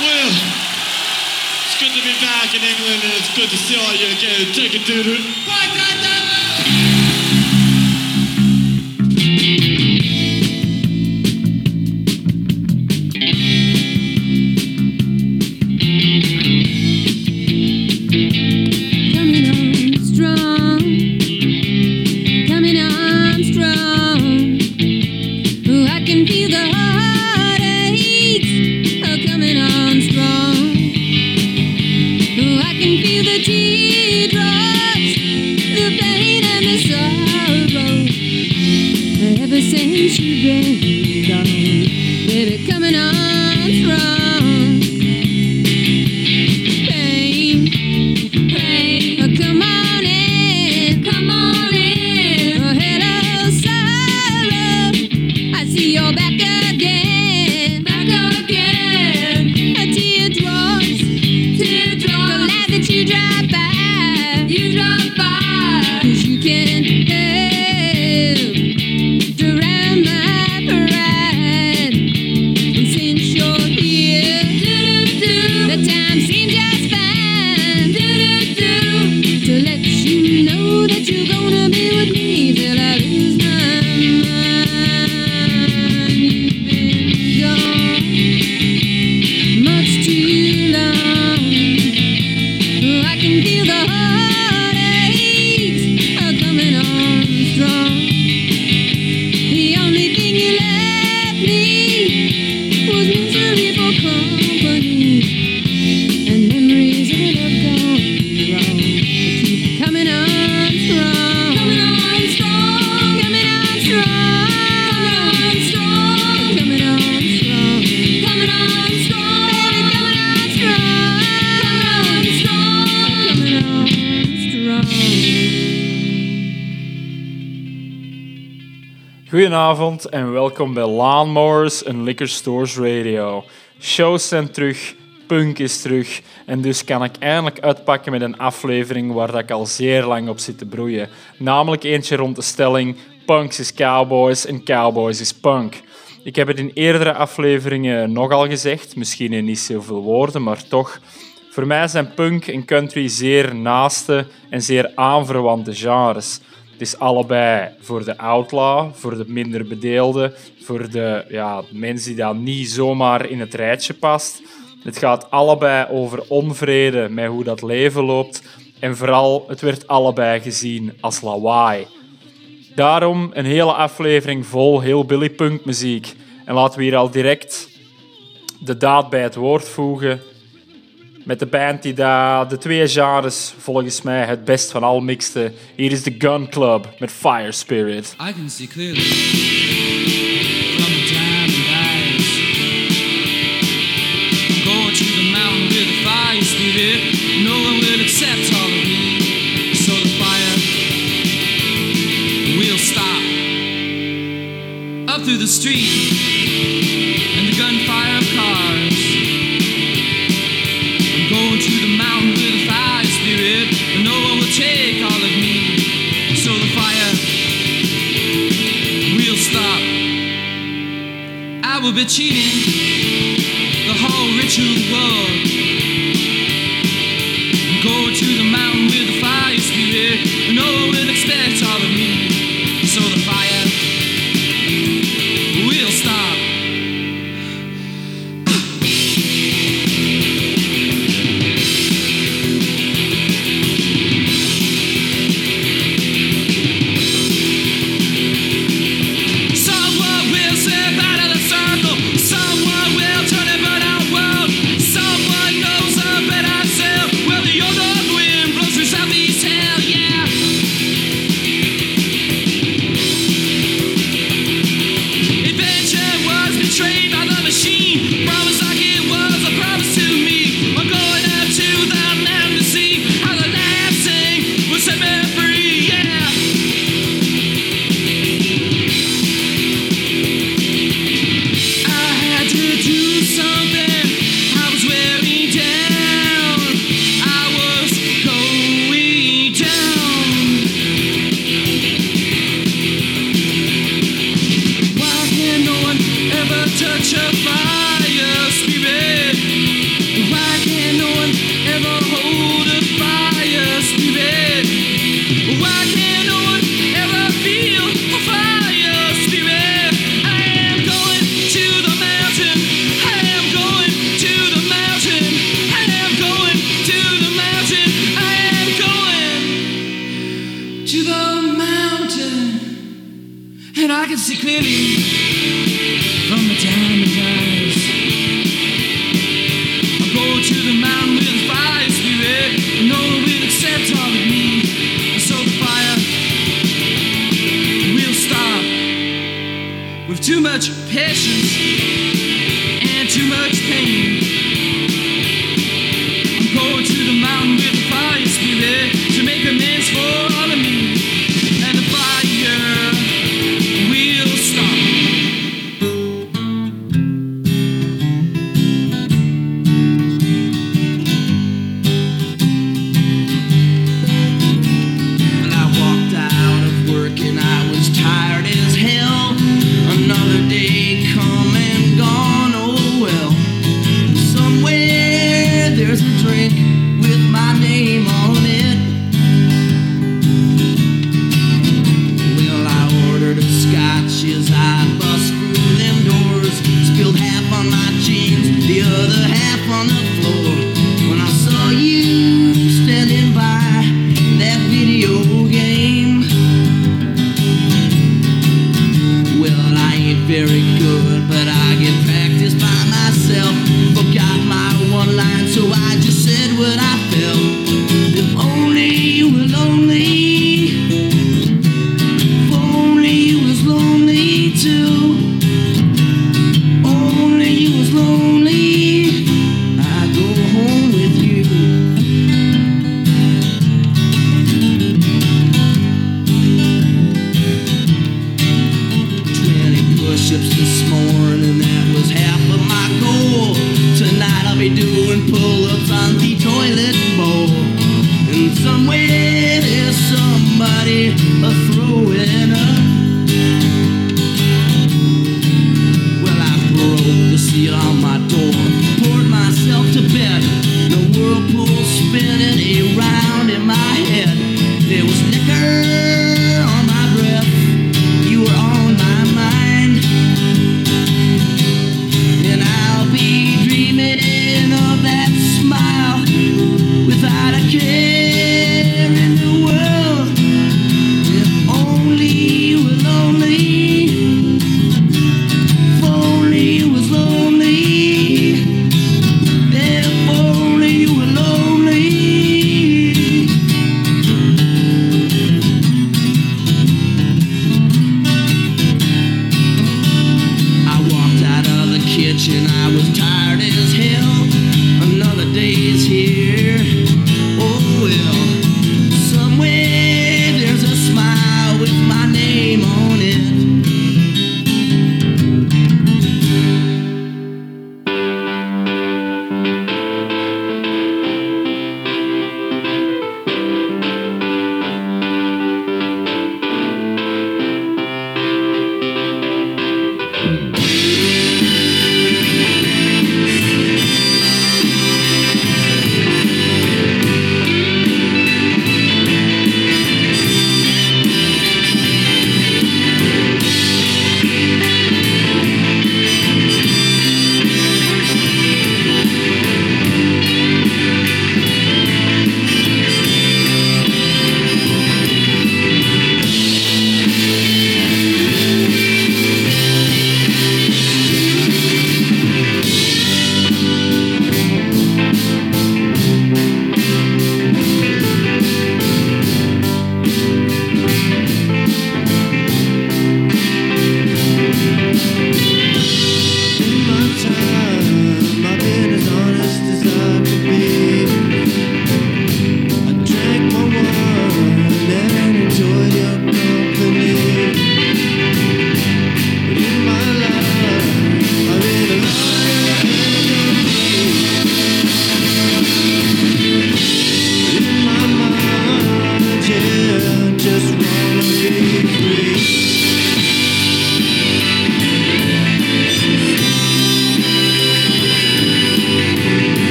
Well, it's good to be back in England and it's good to see all you again. Take it, dude. Coming Goedenavond en welkom bij Lawnmowers en Liquor Stores Radio. Shows zijn terug, punk is terug en dus kan ik eindelijk uitpakken met een aflevering waar ik al zeer lang op zit te broeien. Namelijk eentje rond de stelling Punks is Cowboys en Cowboys is Punk. Ik heb het in eerdere afleveringen nogal gezegd, misschien in niet zoveel woorden, maar toch. Voor mij zijn punk en country zeer naaste en zeer aanverwante genres. Het is allebei voor de outlaw, voor de minder bedeelde, voor de ja, mens die dan niet zomaar in het rijtje past. Het gaat allebei over onvrede met hoe dat leven loopt. En vooral, het werd allebei gezien als lawaai. Daarom een hele aflevering vol heel Billy Punk muziek. En laten we hier al direct de daad bij het woord voegen. Met de band die daar de twee genres volgens mij het best van al mixte. Hier is de Gun Club met Fire Spirit. I can see clearly from the time cheating the whole ritual world. I can see clearly from the diamond eyes. I go to the mountain with the fire spirit, and no one will accept all of me. So the fire will stop with too much patience.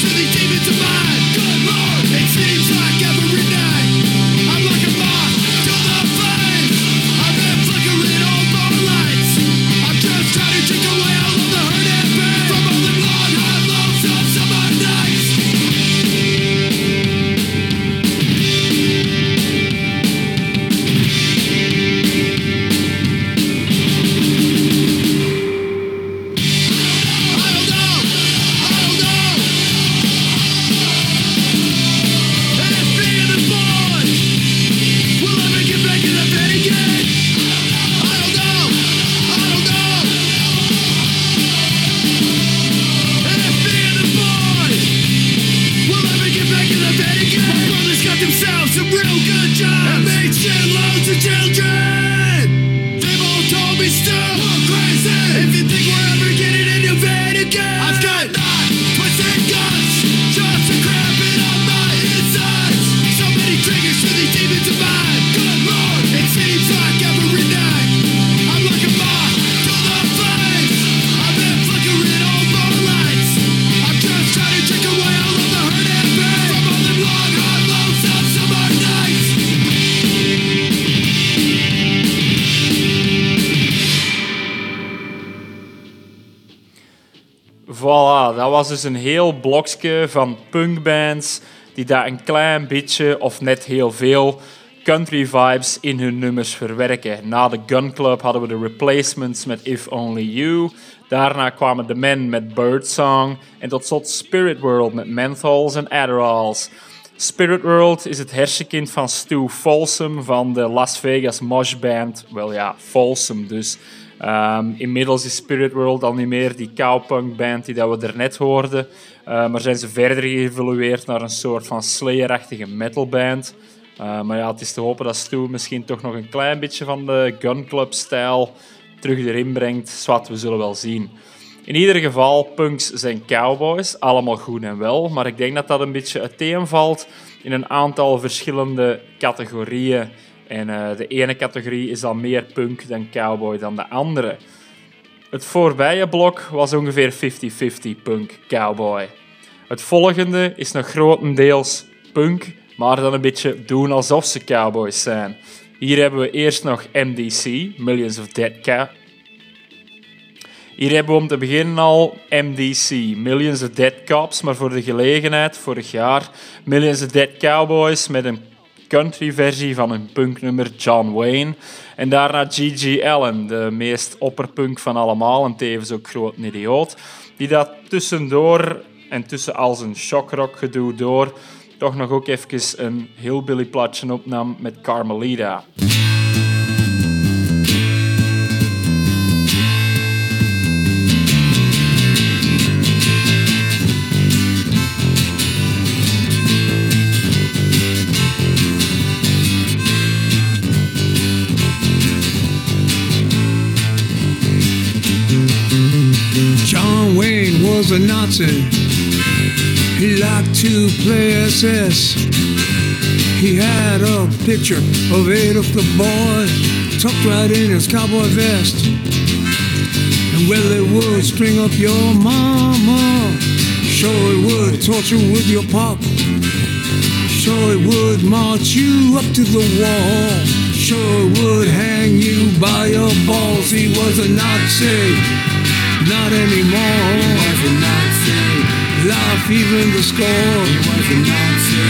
Sending demons to my dus een heel blokje van punkbands die daar een klein beetje of net heel veel country vibes in hun nummers verwerken. Na de Gun Club hadden we de Replacements met If Only You. Daarna kwamen The Men met Birdsong. En tot slot Spirit World met Menthols en Adderalls. Spirit World is het hersenkind van Stu Folsom van de Las Vegas Mosh Band. Wel ja, Folsom dus. Ehm, inmiddels is Spirit World al niet meer die cowpunk band die dat we daarnet hoorden. Eh, maar zijn ze verder geëvolueerd naar een soort van Slayer-achtige metalband. Uh, maar ja, het is te hopen dat Stu misschien toch nog een klein beetje van de Gun Club-stijl terug erin brengt. Zwat, we zullen wel zien. In ieder geval, punks zijn cowboys, allemaal goed en wel. Maar ik denk dat dat een beetje uiteenvalt in een aantal verschillende categorieën. En eh, de ene categorie is dan meer punk dan cowboy dan de andere. Het voorbije blok was ongeveer 50-50 punk cowboy. Het volgende is nog grotendeels punk, maar dan een beetje doen alsof ze cowboys zijn. Hier hebben we eerst nog MDC, Millions of Dead Cow. Hier hebben we om te beginnen al MDC, Millions of Dead Cops, maar voor de gelegenheid, vorig jaar, Millions of Dead Cowboys met een country versie van hun punknummer John Wayne. En daarna G.G. Allen, de meest opperpunk van allemaal en tevens ook groot idioot, die dat tussendoor en tussen al zijn shockrock gedoe door toch nog ook even een hillbilly platje opnam met Carmelita. Was a Nazi. He liked to play SS. He had a picture of Adolf the boy tucked right in his cowboy vest. And well, it would string up your mama. Sure, it would torture with your pop. Sure, it would march you up to the wall. Sure, it would hang you by your balls. He was a Nazi, not anymore. He was a Nazi. Life, even the score. He was a Nazi.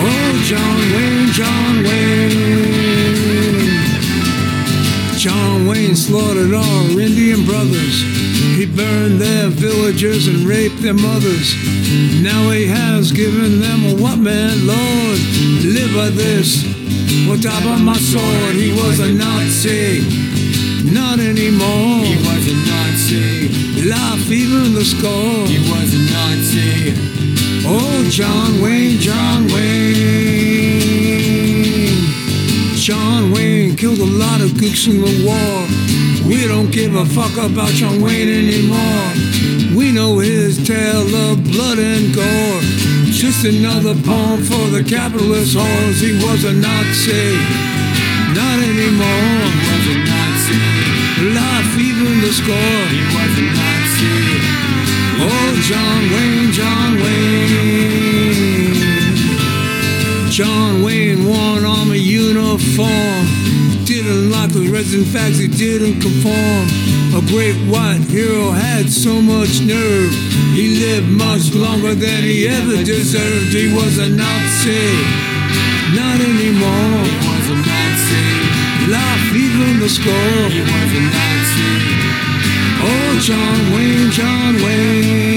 Oh, John Wayne, John Wayne. John Wayne slaughtered our Indian brothers. He burned their villages and raped their mothers. Now he has given them a what man, Lord? Live by this. What top of my sword? He was a Nazi. Not anymore. He was a Life, even the score. He was a Nazi. Oh, John Wayne, John Wayne. John Wayne killed a lot of gooks in the war. We don't give a fuck about John Wayne anymore. We know his tale of blood and gore. Just another poem for the capitalist whores. He was a Nazi. Not anymore. He was a Nazi. Life, even the score. Oh, John Wayne, John Wayne. John Wayne one an army uniform. Didn't like the resin facts, he didn't conform. A great white hero had so much nerve. He lived much longer than he ever deserved. He was a Nazi, not anymore. He was a Nazi. Life, even the score. He was a Nazi. Oh, John Wayne, John Wayne.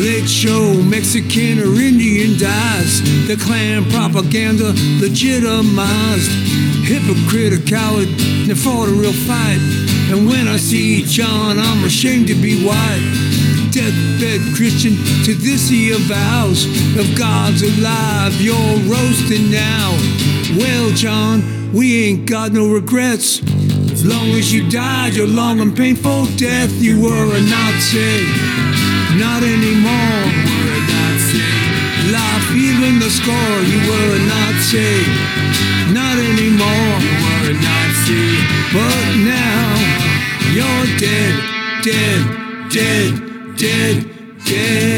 Late show, Mexican or Indian dies. The Klan propaganda legitimized. Hypocrite, a coward, they fought a real fight. And when I see John, I'm ashamed to be white. Deathbed Christian, to this he avows. If God's alive, you're roasting now. Well, John, we ain't got no regrets. As long as you died your long and painful death, you were a Nazi. Not anymore. We're a Nazi. Life, even the score, you were a Nazi. Not anymore. We're a Nazi. But now you're dead, dead, dead, dead, dead.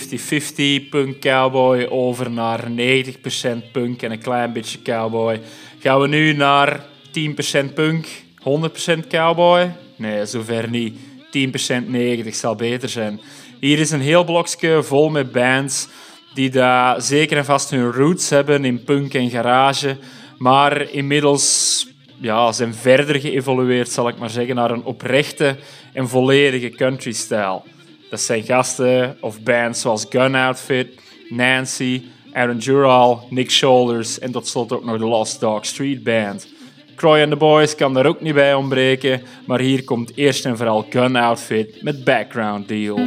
50-50 punk cowboy over naar 90% punk en een klein beetje cowboy. Gaan we nu naar 10% punk, 100% cowboy? Nee, zover niet. 10% 90 zal beter zijn. Hier is een heel blokje vol met bands die daar zeker en vast hun roots hebben in punk en garage, maar inmiddels ja, zijn verder geëvolueerd, zal ik maar zeggen, naar een oprechte en volledige country-stijl. Dat zijn gasten of bands zoals Gun Outfit, Nancy, Aaron Dural, Nick Shoulders en tot slot ook nog de Lost Dog Street Band. Croy and the Boys kan daar ook niet bij ontbreken, maar hier komt eerst en vooral Gun Outfit met Background Deal.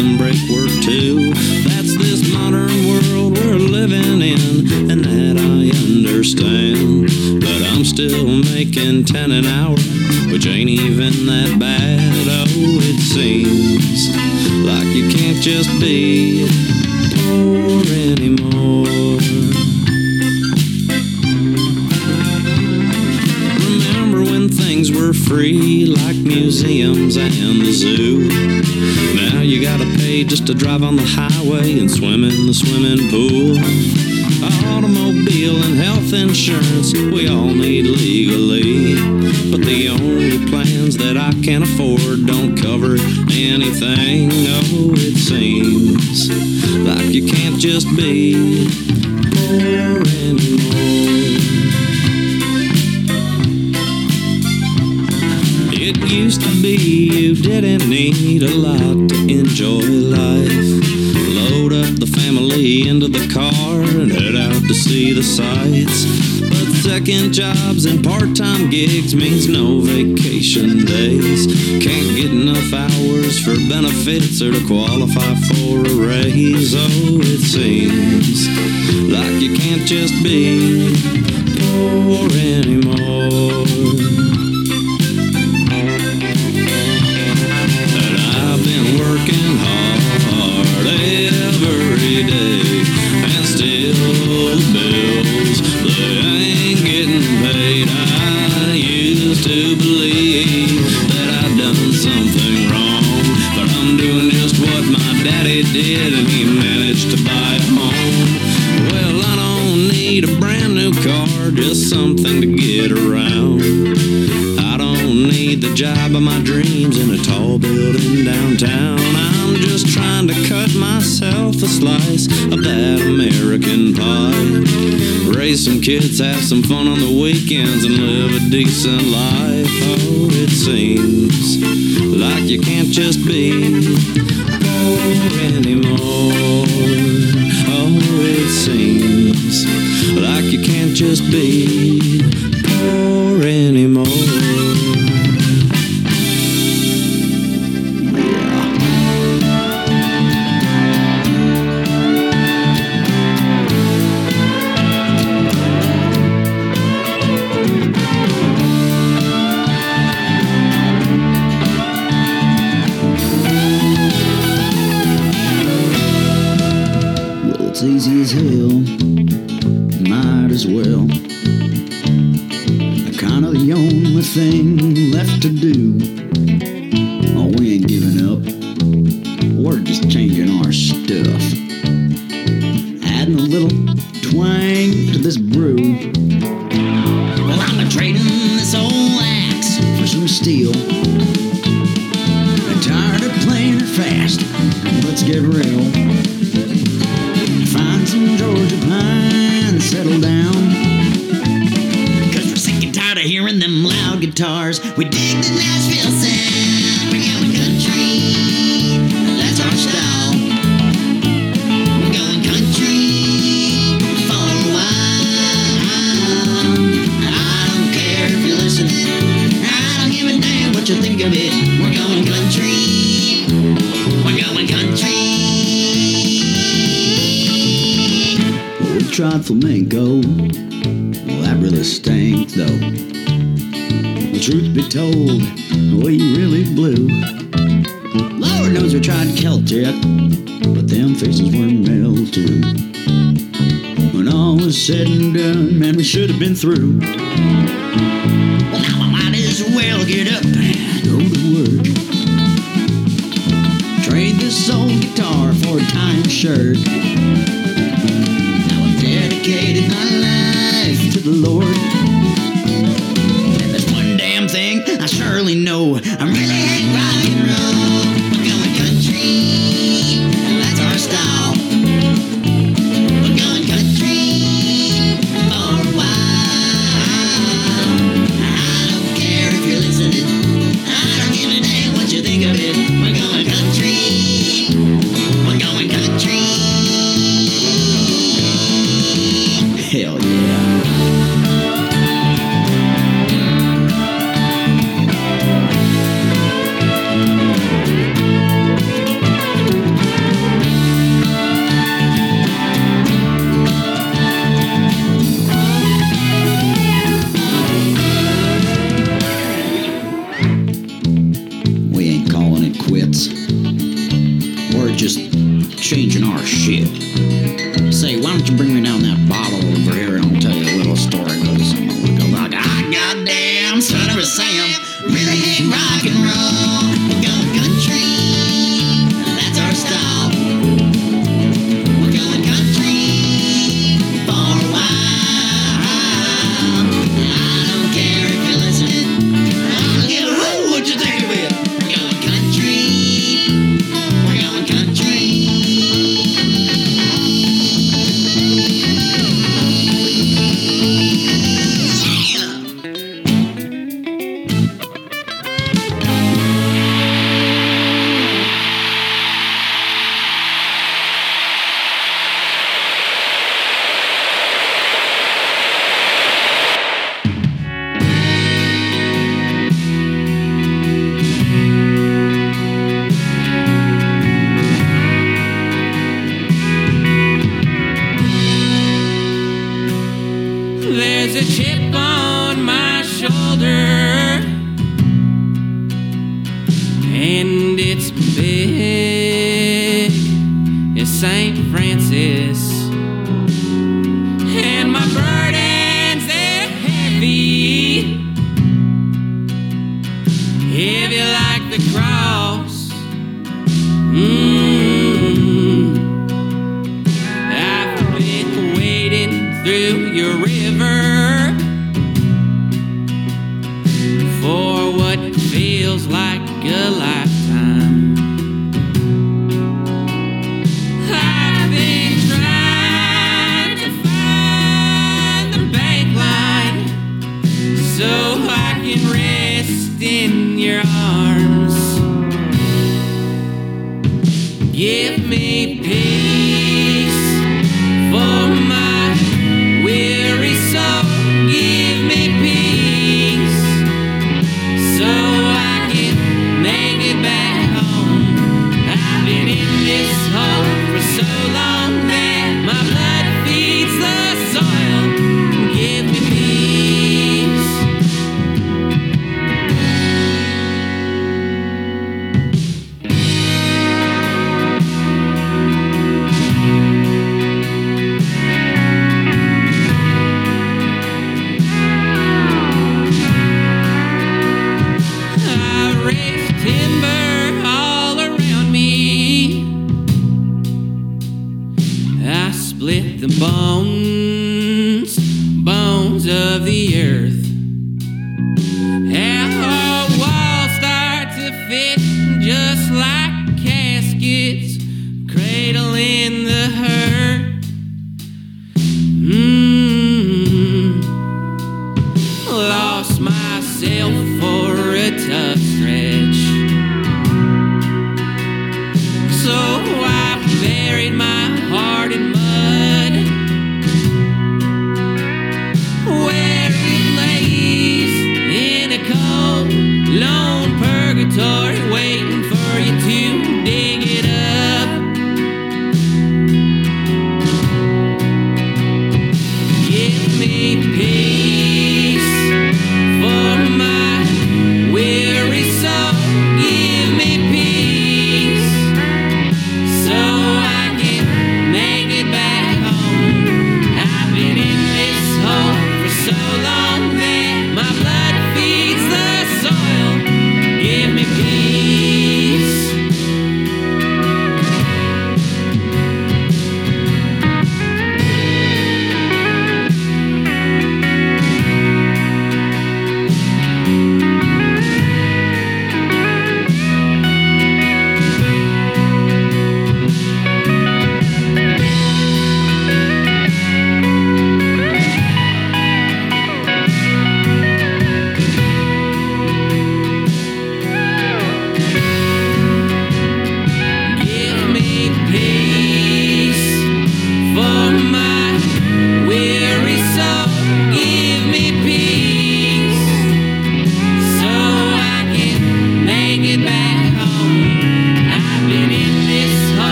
Some brake work too. That's this modern world we're living in, and that I understand. But I'm still making ten an hour, which ain't even that bad. Oh, it seems like you can't just be poor anymore. Remember when things were free, like museums and the zoo? Just to drive on the highway and swim in the swimming pool. Automobile and health insurance, we all need legally. But the only plans that I can afford don't cover anything. Oh, it seems like you can't just be just be. tall building downtown. I'm just trying to cut myself a slice of that American pie. Raise some kids, have some fun on the weekends, and live a decent life. Oh, it seems like you can't just be poor anymore. Oh, it seems like you can't just be. tried flamenco. Well, that really stank, though. The truth be told, we really blew. Lord knows we tried Celtic, but them faces were male. When all was said and done, man, we should have been through. Well, now I might as well get up and go to work trade this old guitar for a time shirt dedicated my life to the Lord.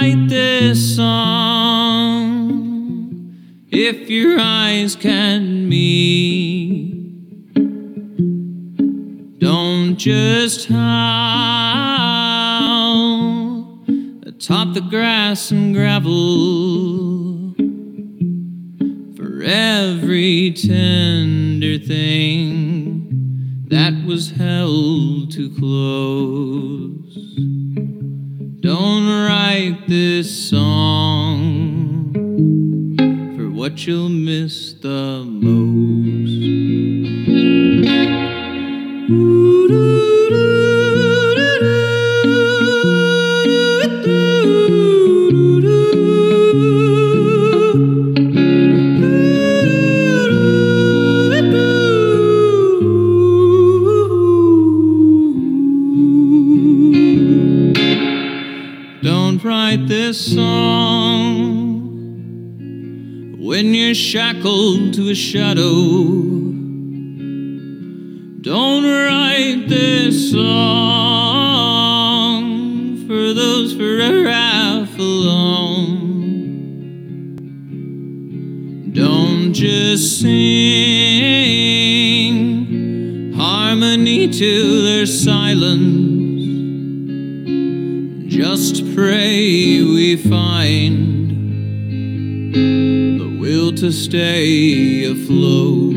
write this song if your eyes can meet. Don't just howl atop the grass and gravel for every tender thing that was held too close. Don't write this song for what you'll miss the most. Shackled to a shadow. Don't write this song for those forever alone. Don't just sing harmony to their silence. Just pray we find stay afloat.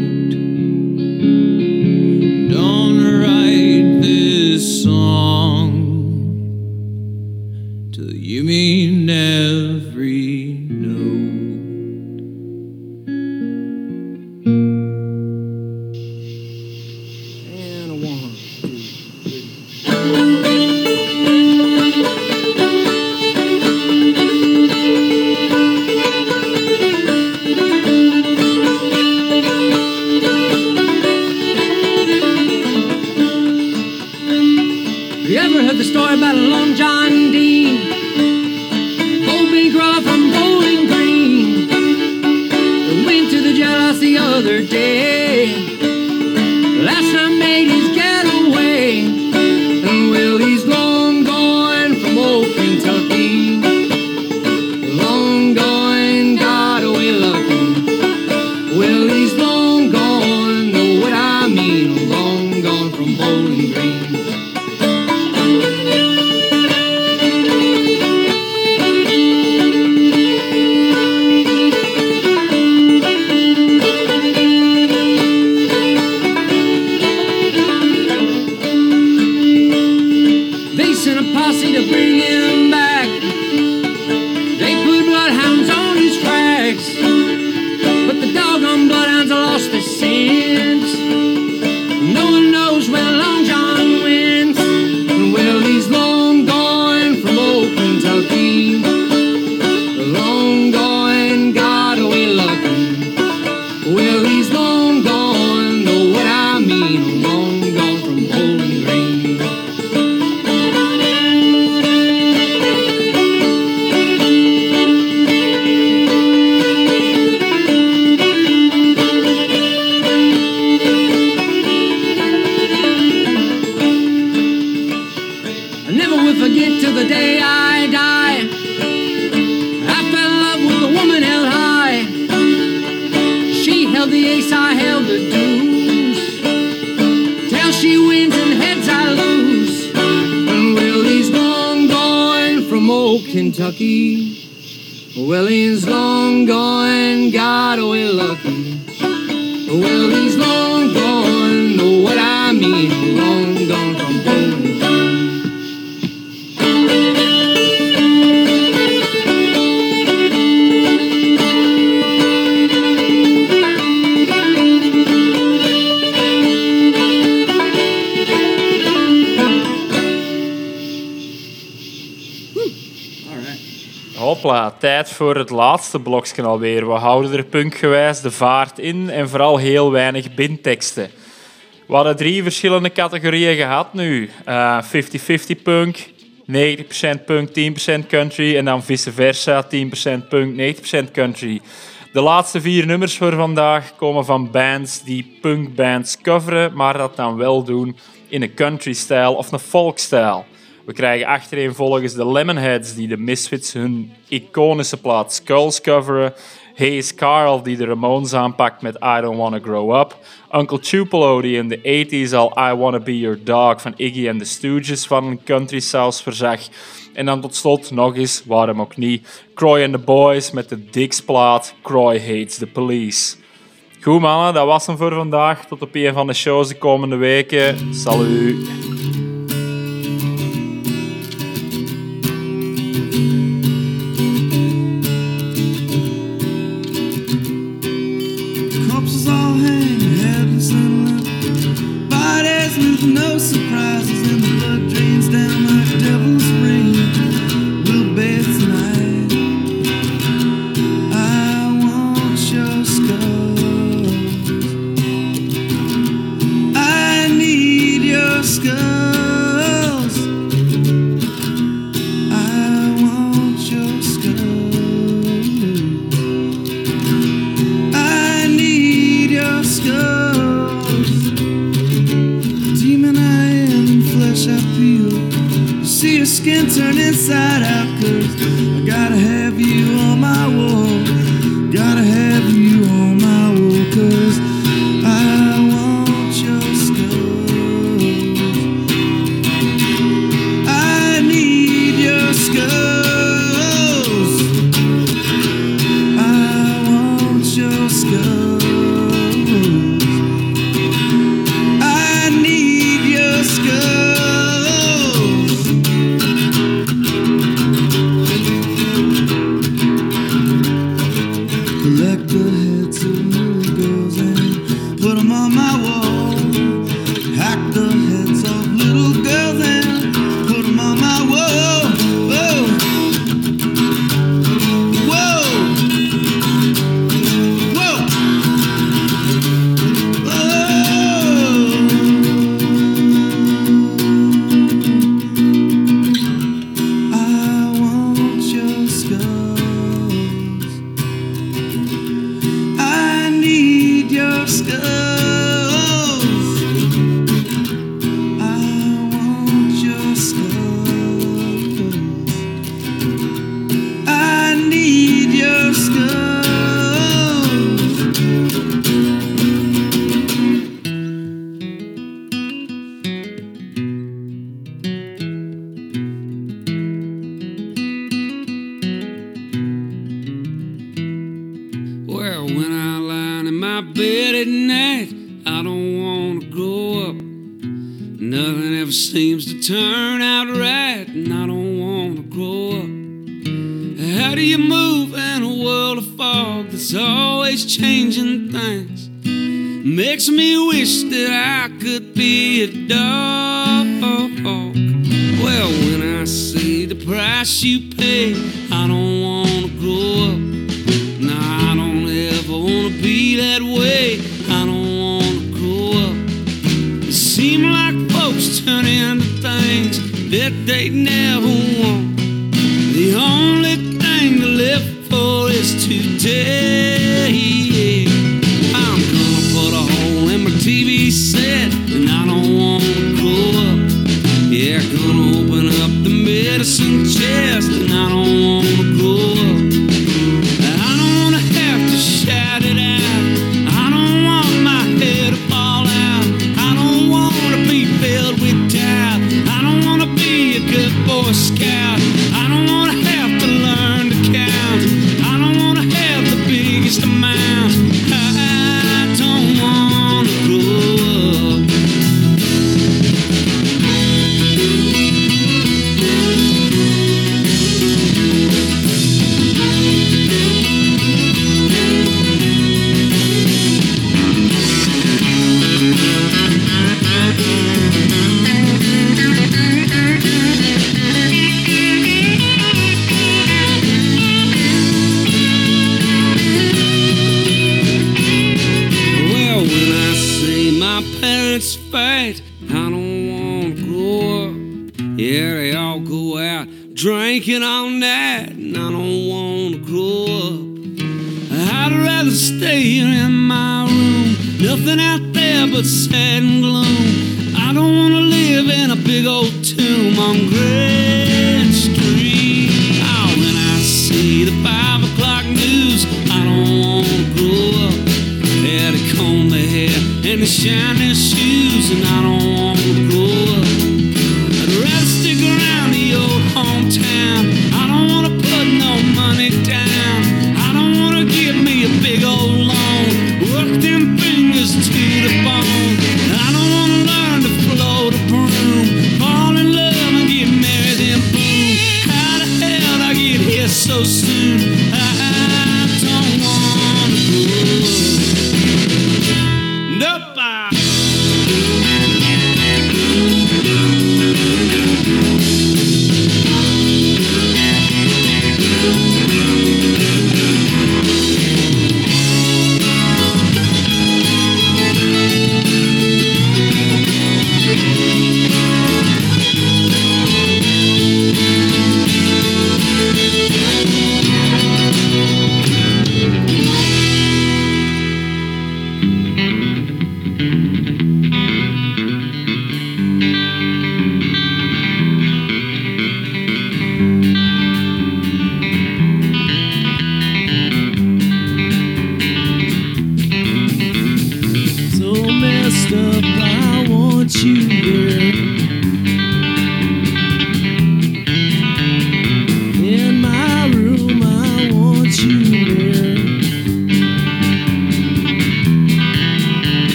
Don't write this song till you mean every note. Voor het laatste blokje alweer. We houden er punkgewijs de vaart in en vooral heel weinig bindteksten. We hadden drie verschillende categorieën gehad nu. Eh, 50-50 punk, 90% punk, 10% country en dan vice versa, 10% punk, 90% country. De laatste vier nummers voor vandaag komen van bands die punkbands coveren, maar dat dan wel doen in een country-stijl of een folk-stijl. We krijgen achtereenvolgens de Lemonheads die de Misfits hun iconische plaat Skulls coveren. Hayes Carl die de Ramones aanpakt met I Don't Wanna Grow Up. Uncle Tupelo die in de 80s al I Wanna Be Your Dog van Iggy and the Stooges van country saus verzag. En dan tot slot nog eens, waarom ook niet, Croy and the Boys met de Dix-plaat Croy Hates the Police. Goed mannen, dat was hem voor vandaag. Tot op een van de shows de komende weken. Salut!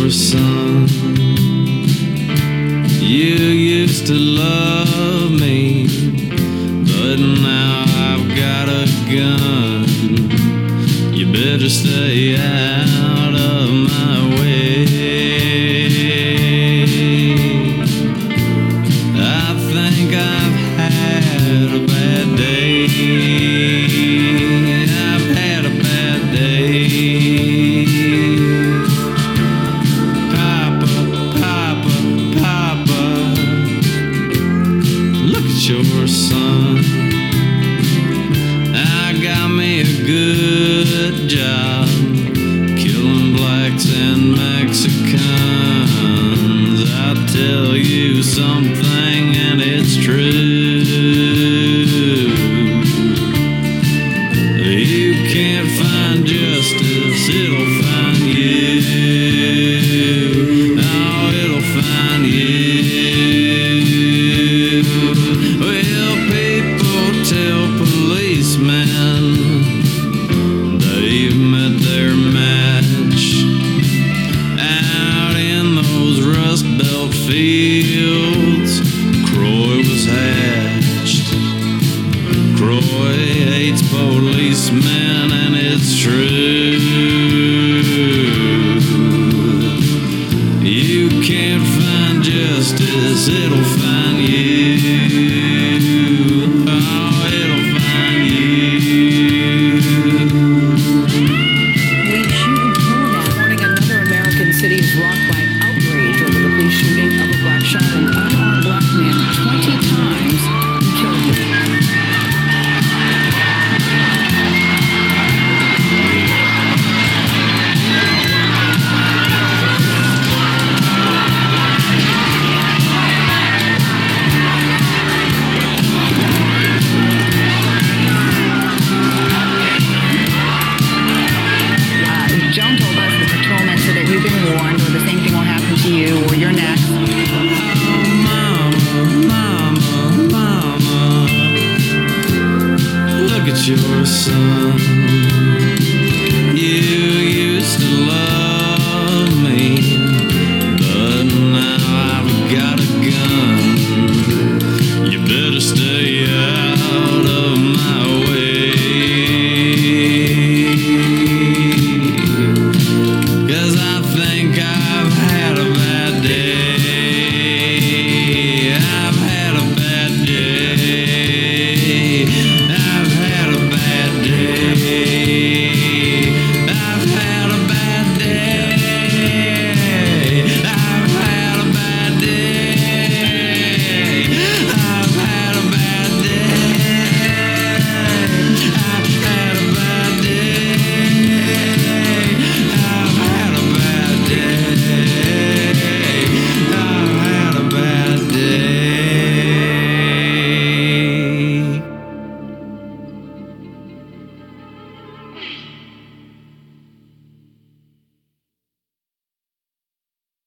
silver sun. You used to love me, but now I've got a gun. You better stay out.